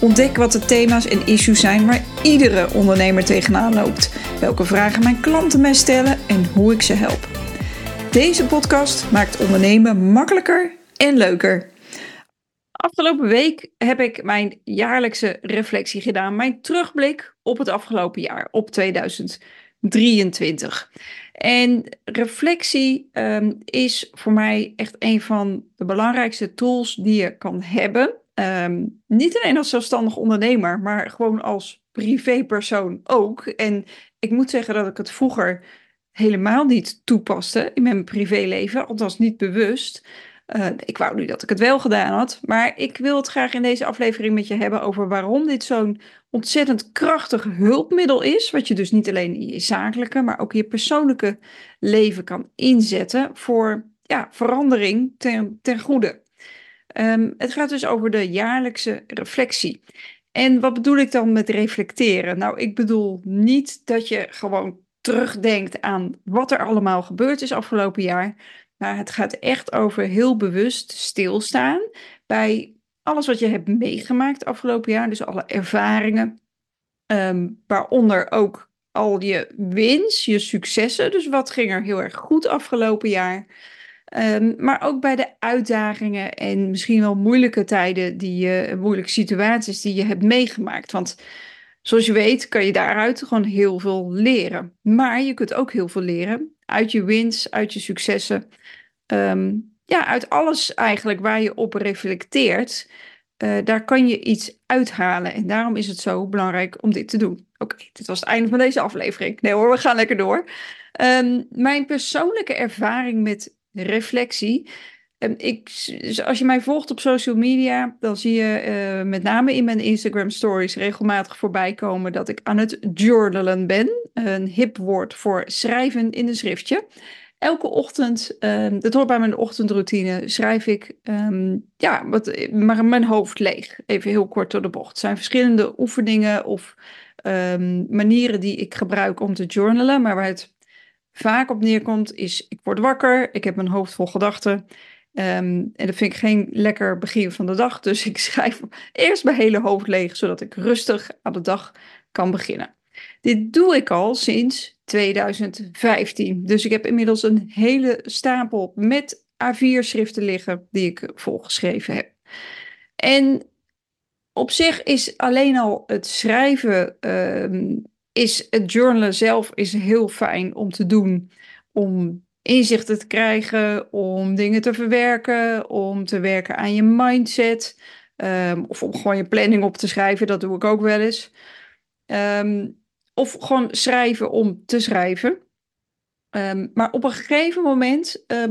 Ontdek wat de thema's en issues zijn waar iedere ondernemer tegenaan loopt. Welke vragen mijn klanten mij stellen en hoe ik ze help. Deze podcast maakt ondernemen makkelijker en leuker. Afgelopen week heb ik mijn jaarlijkse reflectie gedaan. Mijn terugblik op het afgelopen jaar, op 2023. En reflectie um, is voor mij echt een van de belangrijkste tools die je kan hebben Um, niet alleen als zelfstandig ondernemer, maar gewoon als privépersoon ook. En ik moet zeggen dat ik het vroeger helemaal niet toepaste in mijn privéleven, althans niet bewust. Uh, ik wou nu dat ik het wel gedaan had, maar ik wil het graag in deze aflevering met je hebben over waarom dit zo'n ontzettend krachtig hulpmiddel is, wat je dus niet alleen in je zakelijke, maar ook in je persoonlijke leven kan inzetten voor ja, verandering ten, ten goede. Um, het gaat dus over de jaarlijkse reflectie. En wat bedoel ik dan met reflecteren? Nou, ik bedoel niet dat je gewoon terugdenkt aan wat er allemaal gebeurd is afgelopen jaar. Maar het gaat echt over heel bewust stilstaan bij alles wat je hebt meegemaakt afgelopen jaar. Dus alle ervaringen, um, waaronder ook al je wins, je successen. Dus wat ging er heel erg goed afgelopen jaar? Um, maar ook bij de uitdagingen en misschien wel moeilijke tijden, die je, moeilijke situaties die je hebt meegemaakt. Want zoals je weet, kan je daaruit gewoon heel veel leren. Maar je kunt ook heel veel leren uit je wins, uit je successen. Um, ja, uit alles eigenlijk waar je op reflecteert. Uh, daar kan je iets uithalen. En daarom is het zo belangrijk om dit te doen. Oké, dit was het einde van deze aflevering. Nee hoor, we gaan lekker door. Um, mijn persoonlijke ervaring met reflectie. Ehm, ik, als je mij volgt op social media, dan zie je uh, met name in mijn Instagram stories regelmatig voorbij komen dat ik aan het journalen ben. Een hip woord voor schrijven in een schriftje. Elke ochtend, um, dat hoort bij mijn ochtendroutine, schrijf ik um, ja, wat, maar mijn hoofd leeg. Even heel kort door de bocht. Het zijn verschillende oefeningen of manieren die ik gebruik om te journalen, maar waar het vaak op neerkomt, is ik word wakker, ik heb mijn hoofd vol gedachten. Um, en dat vind ik geen lekker begin van de dag. Dus ik schrijf eerst mijn hele hoofd leeg, zodat ik rustig aan de dag kan beginnen. Dit doe ik al sinds 2015. Dus ik heb inmiddels een hele stapel met A4-schriften liggen die ik volgeschreven heb. En op zich is alleen al het schrijven um, is het journalen zelf is heel fijn om te doen. Om inzichten te krijgen, om dingen te verwerken, om te werken aan je mindset. Um, of om gewoon je planning op te schrijven, dat doe ik ook wel eens. Um, of gewoon schrijven om te schrijven. Um, maar op een gegeven moment uh,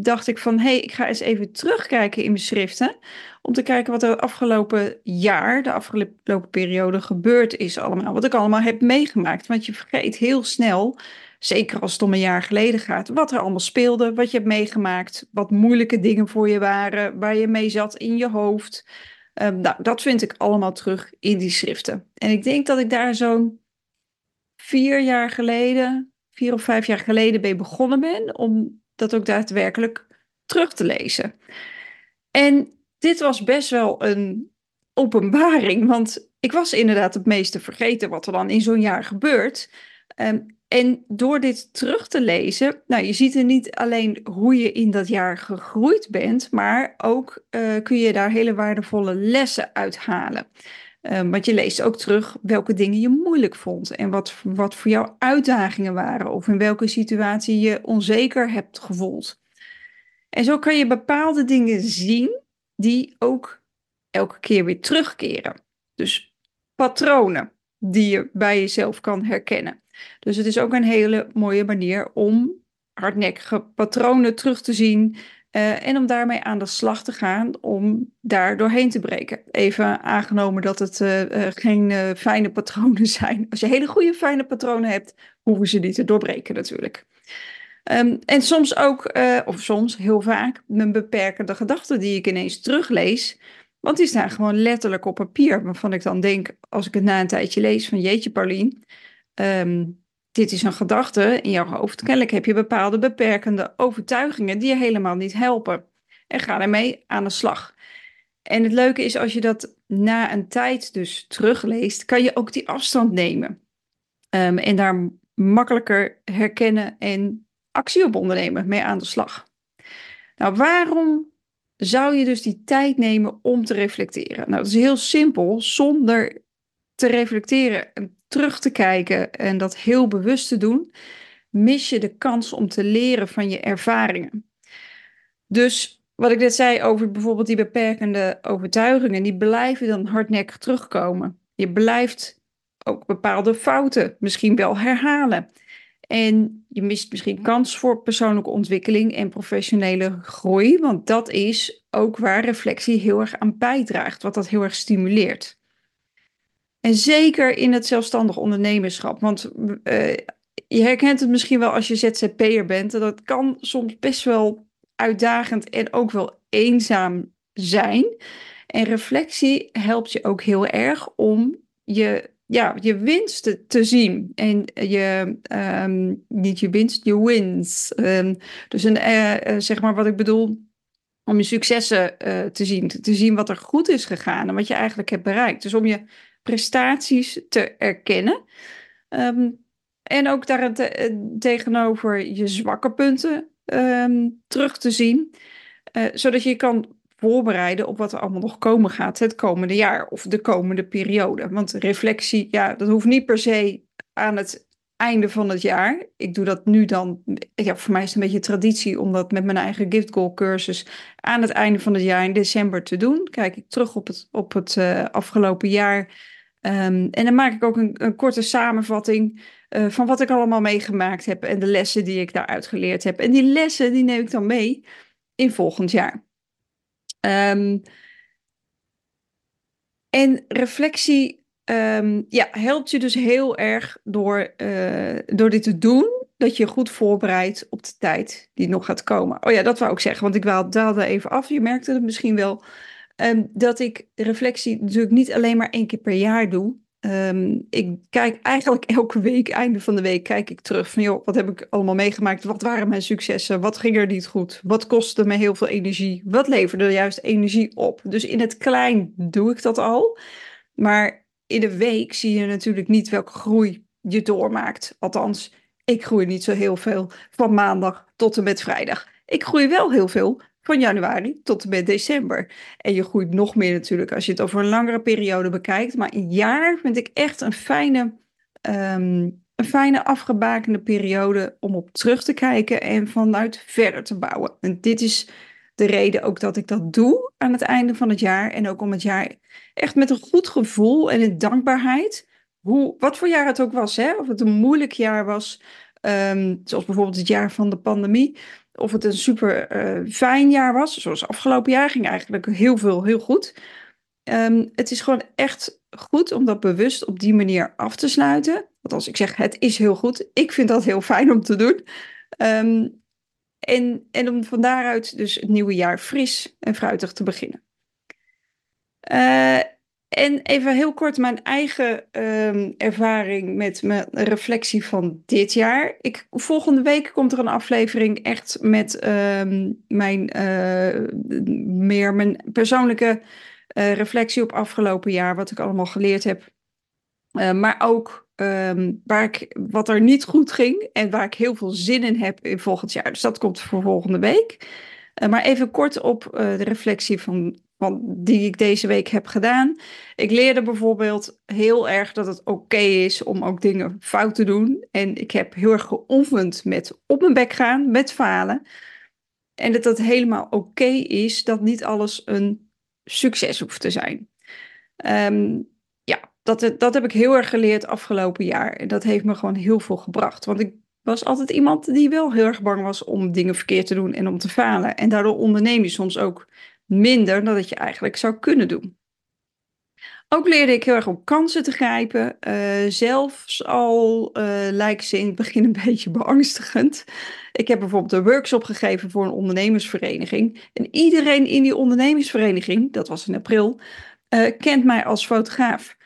dacht ik van, hé, hey, ik ga eens even terugkijken in mijn schriften. Om te kijken wat er het afgelopen jaar, de afgelopen periode gebeurd is allemaal. Wat ik allemaal heb meegemaakt. Want je vergeet heel snel, zeker als het om een jaar geleden gaat, wat er allemaal speelde. Wat je hebt meegemaakt, wat moeilijke dingen voor je waren, waar je mee zat in je hoofd. Um, nou, dat vind ik allemaal terug in die schriften. En ik denk dat ik daar zo'n vier jaar geleden vier of vijf jaar geleden mee begonnen ben om dat ook daadwerkelijk terug te lezen. En dit was best wel een openbaring, want ik was inderdaad het meeste vergeten wat er dan in zo'n jaar gebeurt. Um, en door dit terug te lezen, nou, je ziet er niet alleen hoe je in dat jaar gegroeid bent, maar ook uh, kun je daar hele waardevolle lessen uithalen. Um, want je leest ook terug welke dingen je moeilijk vond en wat, wat voor jou uitdagingen waren of in welke situatie je onzeker hebt gevoeld. En zo kan je bepaalde dingen zien die ook elke keer weer terugkeren. Dus patronen die je bij jezelf kan herkennen. Dus het is ook een hele mooie manier om hardnekkige patronen terug te zien Uh, en om daarmee aan de slag te gaan om daar doorheen te breken. Even aangenomen dat het uh, uh, geen fijne patronen zijn. Als je hele goede fijne patronen hebt, hoeven ze niet te doorbreken natuurlijk. Um, en soms ook, of soms heel vaak, mijn beperkende gedachten die ik ineens teruglees. Want die staan gewoon letterlijk op papier. Waarvan ik dan denk, als ik het na een tijdje lees, van jeetje Paulien, um, dit is een gedachte in jouw hoofd. Kennelijk heb je bepaalde beperkende overtuigingen die je helemaal niet helpen. En ga ermee aan de slag. En het leuke is als je dat na een tijd dus terugleest, kan je ook die afstand nemen. Um, en daar makkelijker herkennen en actie op ondernemen, mee aan de slag. Nou, waarom zou je dus die tijd nemen om te reflecteren? Nou, dat is heel simpel. Zonder te reflecteren en terug te kijken en dat heel bewust te doen, mis je de kans om te leren van je ervaringen. Dus wat ik net zei over bijvoorbeeld die beperkende overtuigingen, die blijven dan hardnekkig terugkomen. Je blijft ook bepaalde fouten misschien wel herhalen. En je mist misschien kans voor persoonlijke ontwikkeling en professionele groei, want dat is ook waar reflectie heel erg aan bijdraagt, wat dat heel erg stimuleert. En zeker in het zelfstandig ondernemerschap. Want uh, je herkent het misschien wel als je ZZP'er bent. Dat kan soms best wel uitdagend en ook wel eenzaam zijn. En reflectie helpt je ook heel erg om je, ja, je winsten te zien. En je, um, niet je winst, je wins. Um, dus een, uh, zeg maar wat ik bedoel, om je successen te zien. Te zien wat er goed is gegaan en wat je eigenlijk hebt bereikt. Dus om je prestaties te erkennen. Um, en ook daar eh, tegenover je zwakke punten um, terug te zien. Uh, zodat je kan voorbereiden op wat er allemaal nog komen gaat het komende jaar of de komende periode. Want reflectie, ja, dat hoeft niet per se aan het einde van het jaar. Ik doe dat nu dan, ja, voor mij is het een beetje traditie om dat met mijn eigen gift goal cursus aan het einde van het jaar in december te doen. Kijk ik terug op het, op het uh, afgelopen jaar Um, en dan maak ik ook een, een korte samenvatting uh, van wat ik allemaal meegemaakt heb en de lessen die ik daaruit geleerd heb. En die lessen die neem ik dan mee in volgend jaar. Um, en reflectie um, ja, helpt je dus heel erg door, uh, door dit te doen, dat je goed voorbereidt op de tijd die nog gaat komen. Oh ja, dat wou ik zeggen, want ik daalde even af. Je merkte het misschien wel. Um, dat ik reflectie natuurlijk niet alleen maar één keer per jaar doe. Um, ik kijk eigenlijk elke week, einde van de week, kijk ik terug van joh, wat heb ik allemaal meegemaakt? Wat waren mijn successen? Wat ging er niet goed? Wat kostte me heel veel energie? Wat leverde juist energie op? Dus in het klein doe ik dat al. Maar in de week zie je natuurlijk niet welke groei je doormaakt. Althans, ik groei niet zo heel veel van maandag tot en met vrijdag. Ik groei wel heel veel van januari tot en met december. En je groeit nog meer natuurlijk als je het over een langere periode bekijkt. Maar een jaar vind ik echt een fijne, um, een fijne afgebakende periode om op terug te kijken en vanuit verder te bouwen. En dit is de reden ook dat ik dat doe aan het einde van het jaar. En ook om het jaar echt met een goed gevoel en in dankbaarheid. Hoe, wat voor jaar het ook was, hè? of het een moeilijk jaar was, um, zoals bijvoorbeeld het jaar van de pandemie of het een super uh, fijn jaar was. Zoals afgelopen jaar ging eigenlijk heel veel heel goed. Um, het is gewoon echt goed om dat bewust op die manier af te sluiten. Want als ik zeg het is heel goed, ik vind dat heel fijn om te doen. Um, en, en om van daaruit dus het nieuwe jaar fris en fruitig te beginnen. Uh, en even heel kort mijn eigen um, ervaring met mijn reflectie van dit jaar. Ik, volgende week komt er een aflevering echt met um, mijn, uh, meer mijn persoonlijke uh, reflectie op afgelopen jaar. Wat ik allemaal geleerd heb. Uh, maar ook um, waar ik, wat er niet goed ging en waar ik heel veel zin in heb in volgend jaar. Dus dat komt voor volgende week. maar even kort op de reflectie van want die ik deze week heb gedaan. Ik leerde bijvoorbeeld heel erg dat het oké is om ook dingen fout te doen. En ik heb heel erg geoefend met op mijn bek gaan, met falen. En dat het helemaal oké is dat niet alles een succes hoeft te zijn. Um, ja, dat, dat heb ik heel erg geleerd afgelopen jaar. En dat heeft me gewoon heel veel gebracht. Want ik was altijd iemand die wel heel erg bang was om dingen verkeerd te doen en om te falen. En daardoor onderneem je soms ook minder dan dat je eigenlijk zou kunnen doen. Ook leerde ik heel erg om kansen te grijpen. Uh, zelfs al uh, lijken ze in het begin een beetje beangstigend. Ik heb bijvoorbeeld een workshop gegeven voor een ondernemersvereniging. En iedereen in die ondernemersvereniging, dat was in april, uh, kent mij als fotograaf.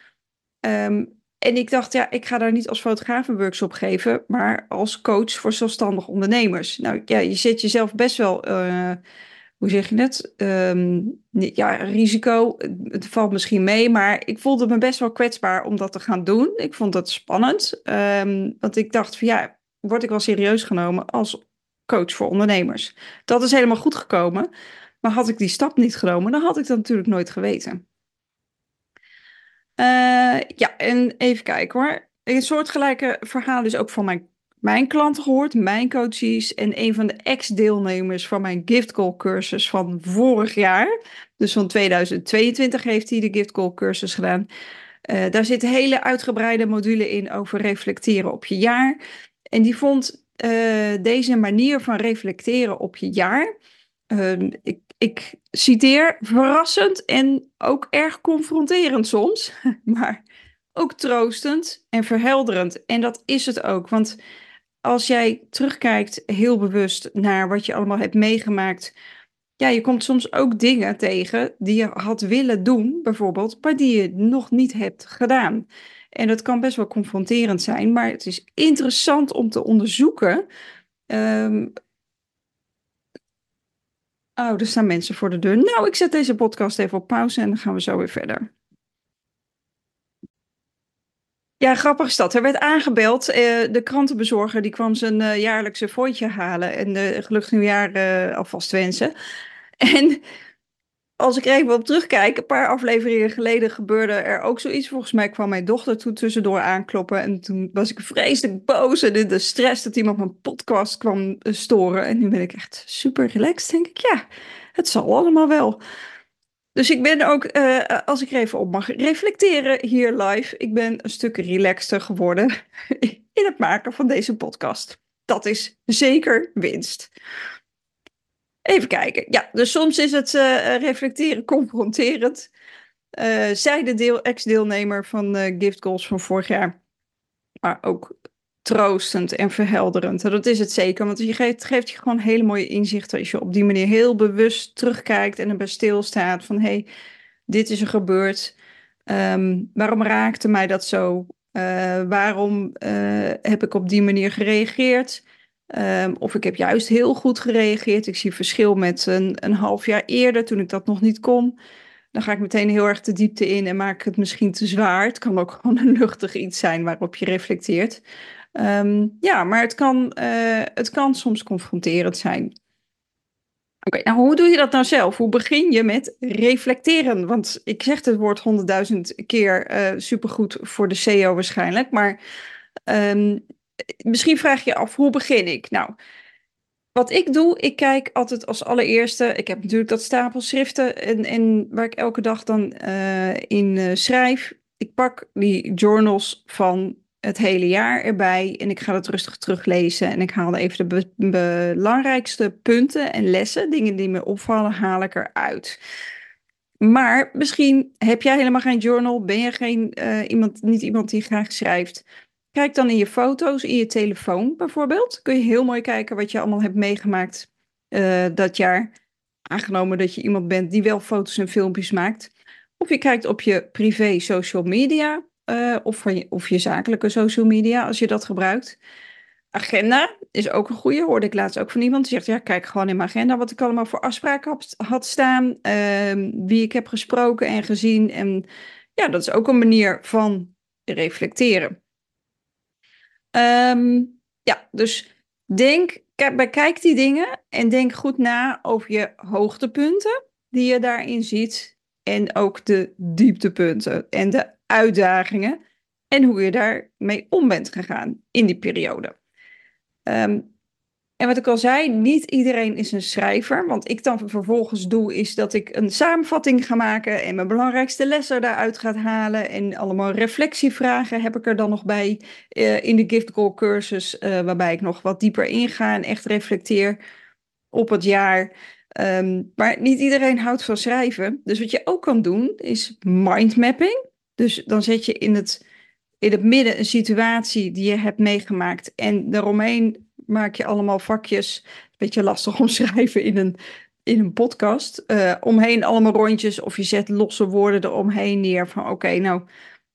Um, en ik dacht, ja, ik ga daar niet als fotograaf een workshop geven, maar als coach voor zelfstandig ondernemers. Nou ja, je zet jezelf best wel hoe zeg je het? Um, ja, risico. Het valt misschien mee, maar ik voelde me best wel kwetsbaar om dat te gaan doen. Ik vond dat spannend, um, want ik dacht van ja, word ik wel serieus genomen als coach voor ondernemers? Dat is helemaal goed gekomen, maar had ik die stap niet genomen, dan had ik dat natuurlijk nooit geweten. Uh, ja, en even kijken hoor. Een soortgelijke verhaal is ook van mijn mijn klanten gehoord, mijn coaches en een van de ex-deelnemers van mijn Gift Call cursus van vorig jaar. Dus van 2022 heeft hij de Gift Call cursus gedaan. Uh, daar zitten hele uitgebreide module in over reflecteren op je jaar. En die vond uh, deze manier van reflecteren op je jaar, uh, ik, ik citeer, verrassend en ook erg confronterend soms, maar ook troostend en verhelderend. En dat is het ook, want als jij terugkijkt heel bewust naar wat je allemaal hebt meegemaakt, ja, je komt soms ook dingen tegen die je had willen doen, bijvoorbeeld, maar die je nog niet hebt gedaan. En dat kan best wel confronterend zijn, maar het is interessant om te onderzoeken. Um... Oh, er staan mensen voor de deur. Nou, ik zet deze podcast even op pauze en dan gaan we zo weer verder. Ja, grappig is dat. Er werd aangebeld. Uh, de krantenbezorger die kwam zijn uh, jaarlijkse fooitje halen. En uh, gelukkig nieuwjaar uh, alvast wensen. En als ik er even op terugkijk, een paar afleveringen geleden gebeurde er ook zoiets. Volgens mij kwam mijn dochter toen tussendoor aankloppen. En toen was ik vreselijk boos en in de stress dat iemand mijn podcast kwam storen. En nu ben ik echt super relaxed. Denk ik, ja, het zal allemaal wel. Dus ik ben ook, uh, als ik er even op mag reflecteren hier live, ik ben een stuk relaxter geworden in het maken van deze podcast. Dat is zeker winst. Even kijken. Ja, dus soms is het uh, reflecteren confronterend. Uh, zij de deel, ex-deelnemer van Gift Goals van vorig jaar. Maar ook troostend en verhelderend. En dat is het zeker, want je geeft, geeft je gewoon hele mooie inzichten als je op die manier heel bewust terugkijkt en erbij stilstaat van hé, hey, dit is er gebeurd. Um, waarom raakte mij dat zo? Uh, waarom uh, heb ik op die manier gereageerd? Um, of ik heb juist heel goed gereageerd. Ik zie verschil met een, een half jaar eerder toen ik dat nog niet kon. Dan ga ik meteen heel erg de diepte in en maak ik het misschien te zwaar. Het kan ook gewoon een luchtig iets zijn waarop je reflecteert. Um, ja, maar het kan, uh, het kan soms confronterend zijn. Oké, nou hoe doe je dat nou zelf? Hoe begin je met reflecteren? Want ik zeg het woord honderdduizend keer uh, supergoed voor de SEO waarschijnlijk. Maar um, misschien vraag je af, hoe begin ik? Nou, wat ik doe, ik kijk altijd als allereerste. Ik heb natuurlijk dat stapel schriften en, en waar ik elke dag dan uh, in schrijf. Ik pak die journals van het hele jaar erbij en ik ga het rustig teruglezen en ik haal even de belangrijkste punten en lessen, dingen die me opvallen, haal ik eruit. Maar misschien heb jij helemaal geen journal, ben je geen, uh, iemand, niet iemand die graag schrijft. Kijk dan in je foto's, in je telefoon bijvoorbeeld. Kun je heel mooi kijken wat je allemaal hebt meegemaakt uh, dat jaar. Aangenomen dat je iemand bent die wel foto's en filmpjes maakt. Of je kijkt op je privé social media. Uh, of, van je, of je zakelijke social media, als je dat gebruikt. Agenda is ook een goede. Hoorde ik laatst ook van iemand die zegt: Ja, kijk gewoon in mijn agenda wat ik allemaal voor afspraken had staan. Uh, wie ik heb gesproken en gezien. En ja, dat is ook een manier van reflecteren. Um, ja, dus denk, bekijk die dingen en denk goed na over je hoogtepunten die je daarin ziet. En ook de dieptepunten en de uitdagingen en hoe je daarmee om bent gegaan in die periode. Um, En wat ik al zei, niet iedereen is een schrijver. Want ik dan vervolgens doe, is dat ik een samenvatting ga maken en mijn belangrijkste lessen daaruit ga halen. En allemaal reflectievragen heb ik er dan nog bij uh, in de Gift Goal cursus, uh, waarbij ik nog wat dieper inga en echt reflecteer op het jaar. Um, maar niet iedereen houdt van schrijven. Dus wat je ook kan doen, is mindmapping. Dus dan zet je in het, in het midden een situatie die je hebt meegemaakt. En daaromheen maak je allemaal vakjes. Een beetje lastig omschrijven in een, in een podcast. Uh, omheen allemaal rondjes of je zet losse woorden eromheen neer. Van oké, nou,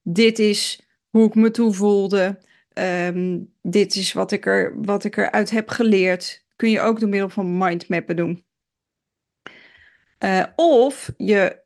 dit is hoe ik me toe voelde. Um, dit is wat ik, er, wat ik eruit heb geleerd. Kun je ook door middel van mindmappen doen. Uh, of je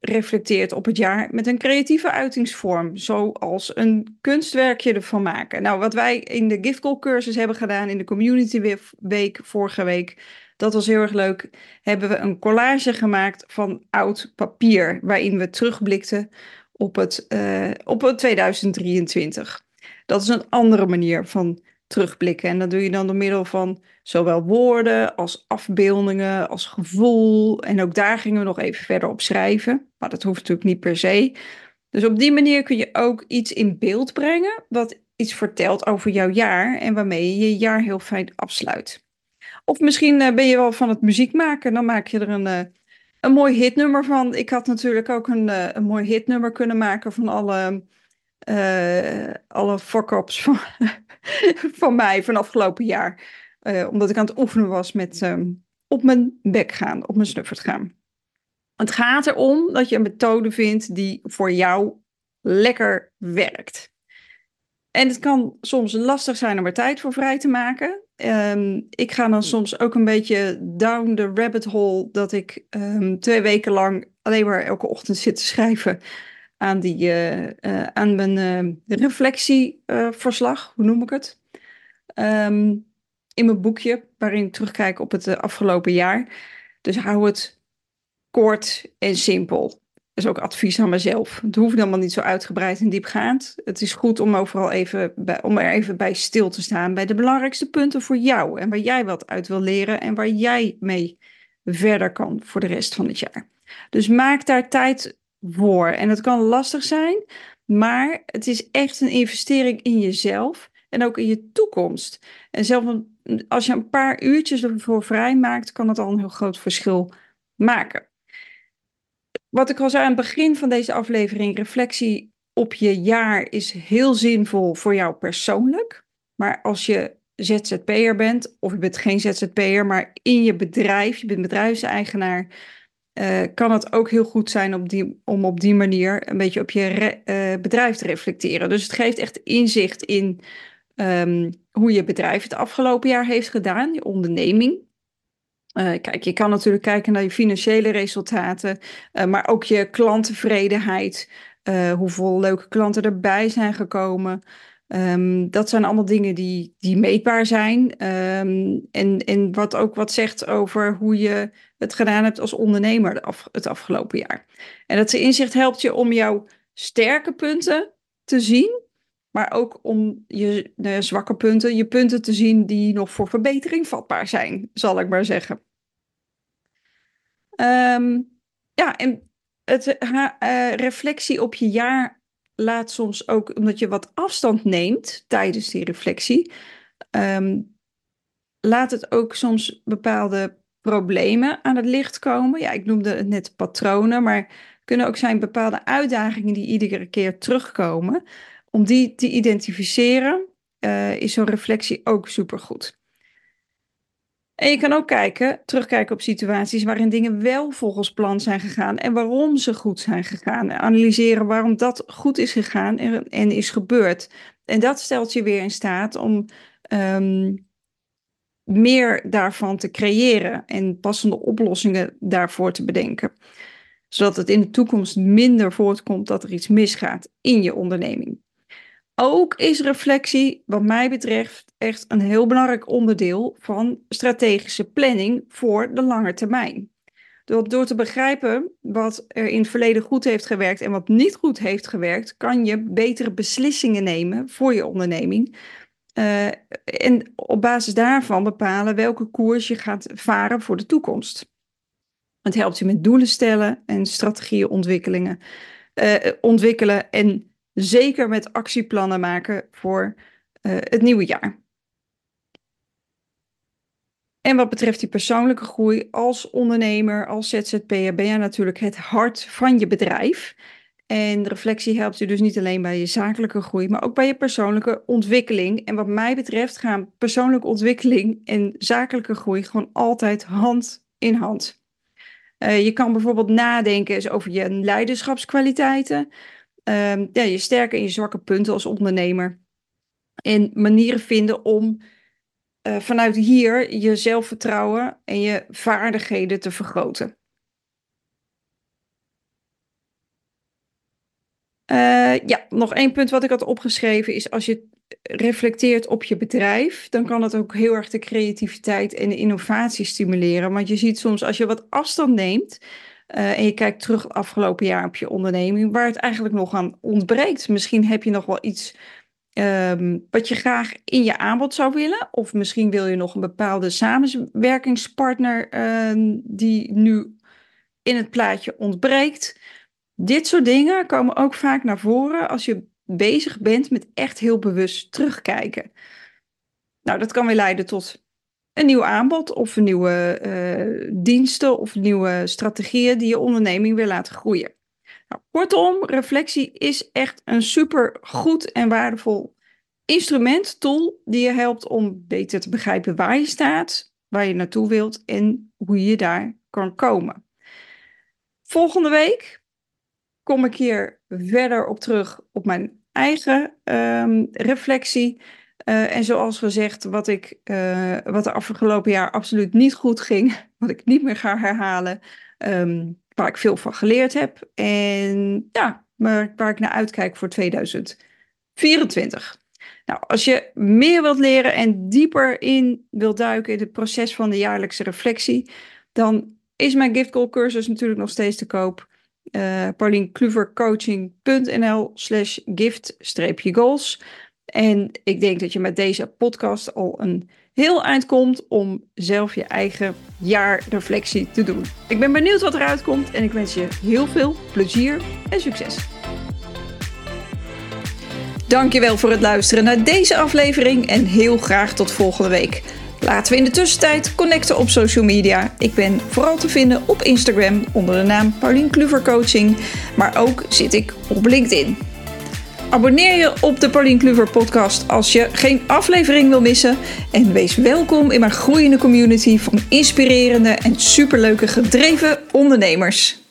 reflecteert op het jaar met een creatieve uitingsvorm, zoals een kunstwerkje ervan maken. Nou, wat wij in de Gift cursus hebben gedaan in de Community Week vorige week, dat was heel erg leuk. Hebben we een collage gemaakt van oud papier, waarin we terugblikten op het, uh, op het 2023. Dat is een andere manier van terugblikken. En dat doe je dan door middel van zowel woorden als afbeeldingen, als gevoel. En ook daar gingen we nog even verder op schrijven. Maar dat hoeft natuurlijk niet per se. Dus op die manier kun je ook iets in beeld brengen wat iets vertelt over jouw jaar en waarmee je je jaar heel fijn afsluit. Of misschien uh, ben je wel van het muziek maken, dan maak je er een, uh, een mooi hitnummer van. Ik had natuurlijk ook een, uh, een mooi hitnummer kunnen maken van alle, alle fuck-ups van, van mij van afgelopen jaar. Uh, omdat ik aan het oefenen was met um, op mijn bek gaan, op mijn snuffert gaan. Het gaat erom dat je een methode vindt die voor jou lekker werkt. En het kan soms lastig zijn om er tijd voor vrij te maken. Um, ik ga dan soms ook een beetje down the rabbit hole dat ik um, twee weken lang alleen maar elke ochtend zit te schrijven aan, die, uh, uh, aan mijn uh, reflectieverslag, hoe noem ik het? Um, in mijn boekje, waarin ik terugkijk op het afgelopen jaar. Dus hou het kort en simpel. Is ook advies aan mezelf. Het hoeft helemaal niet zo uitgebreid en diepgaand. Het is goed om overal even bij, om er even bij stil te staan bij de belangrijkste punten voor jou en waar jij wat uit wil leren en waar jij mee verder kan voor de rest van het jaar. Dus maak daar tijd voor. En het kan lastig zijn, maar het is echt een investering in jezelf en ook in je toekomst. En zelfs als je een paar uurtjes ervoor vrij maakt, kan het al een heel groot verschil maken. Wat ik al zei aan het begin van deze aflevering, reflectie op je jaar is heel zinvol voor jou persoonlijk. Maar als je ZZP'er bent, of je bent geen ZZP'er, maar in je bedrijf, je bent bedrijfseigenaar, uh, kan het ook heel goed zijn op die, om op die manier een beetje op je re, uh, bedrijf te reflecteren. Dus het geeft echt inzicht in um, hoe je bedrijf het afgelopen jaar heeft gedaan, je onderneming. Uh, kijk, je kan natuurlijk kijken naar je financiële resultaten, maar ook je klanttevredenheid, hoeveel leuke klanten erbij zijn gekomen. Um, dat zijn allemaal dingen die, die meetbaar zijn. Um, en, en wat ook wat zegt over hoe je het gedaan hebt als ondernemer het afgelopen jaar. En dat inzicht helpt je om jouw sterke punten te zien, maar ook om je nou zwakke punten, je punten te zien die nog voor verbetering vatbaar zijn, zal ik maar zeggen. Um, ja, en het uh, reflectie op je jaar laat soms ook, omdat je wat afstand neemt tijdens die reflectie, um, laat het ook soms bepaalde problemen aan het licht komen. Ja, ik noemde het net patronen, maar kunnen ook zijn bepaalde uitdagingen die iedere keer terugkomen. Om die te identificeren uh, is zo'n reflectie ook supergoed. En je kan ook kijken, terugkijken op situaties waarin dingen wel volgens plan zijn gegaan en waarom ze goed zijn gegaan. Analyseren waarom dat goed is gegaan en, en is gebeurd. En dat stelt je weer in staat om um, meer daarvan te creëren en passende oplossingen daarvoor te bedenken. Zodat het in de toekomst minder voortkomt dat er iets misgaat in je onderneming. Ook is reflectie, wat mij betreft, echt een heel belangrijk onderdeel van strategische planning voor de lange termijn. Door, door te begrijpen wat er in het verleden goed heeft gewerkt en wat niet goed heeft gewerkt, kan je betere beslissingen nemen voor je onderneming. Uh, en op basis daarvan bepalen welke koers je gaat varen voor de toekomst. Het helpt je met doelen stellen en strategieën uh, ontwikkelen en zeker met actieplannen maken voor uh, het nieuwe jaar. En wat betreft die persoonlijke groei, als ondernemer, als ZZP'er, ben je natuurlijk het hart van je bedrijf. En reflectie helpt je dus niet alleen bij je zakelijke groei, maar ook bij je persoonlijke ontwikkeling. En wat mij betreft gaan persoonlijke ontwikkeling en zakelijke groei gewoon altijd hand in hand. Uh, je kan bijvoorbeeld nadenken eens over je leiderschapskwaliteiten, uh, ja, je sterke en je zwakke punten als ondernemer. En manieren vinden om uh, vanuit hier je zelfvertrouwen en je vaardigheden te vergroten. Uh, ja, nog één punt wat ik had opgeschreven is als je reflecteert op je bedrijf, dan kan het ook heel erg de creativiteit en de innovatie stimuleren. Want je ziet soms als je wat afstand neemt uh, en je kijkt terug afgelopen jaar op je onderneming, waar het eigenlijk nog aan ontbreekt. Misschien heb je nog wel iets um, wat je graag in je aanbod zou willen, of misschien wil je nog een bepaalde samenwerkingspartner uh, die nu in het plaatje ontbreekt. Dit soort dingen komen ook vaak naar voren als je bezig bent met echt heel bewust terugkijken. Nou, dat kan weer leiden tot een nieuw aanbod of nieuwe uh, diensten of nieuwe strategieën die je onderneming weer laten groeien. Nou, kortom, reflectie is echt een super goed en waardevol instrument, tool, die je helpt om beter te begrijpen waar je staat, waar je naartoe wilt en hoe je daar kan komen. Volgende week kom ik hier verder op terug op mijn eigen um, reflectie. Uh, en zoals gezegd, wat, ik, uh, wat er afgelopen jaar absoluut niet goed ging, wat ik niet meer ga herhalen, um, waar ik veel van geleerd heb. En ja, waar, waar ik naar uitkijk voor 2024. Nou, als je meer wilt leren en dieper in wilt duiken in het proces van de jaarlijkse reflectie, dan is mijn Gift Call cursus natuurlijk nog steeds te koop uh, paulinkluvercoaching.nl slash gift-goals. En ik denk dat je met deze podcast al een heel eind komt om zelf je eigen jaarreflectie te doen. Ik ben benieuwd wat eruit komt en ik wens je heel veel plezier en succes. Dankjewel voor het luisteren naar deze aflevering en heel graag tot volgende week. Laten we in de tussentijd connecten op social media. Ik ben vooral te vinden op Instagram onder de naam Paulien Kluver Coaching, maar ook zit ik op LinkedIn. Abonneer je op de Paulien Kluver podcast als je geen aflevering wil missen. En wees welkom in mijn groeiende community van inspirerende en superleuke gedreven ondernemers.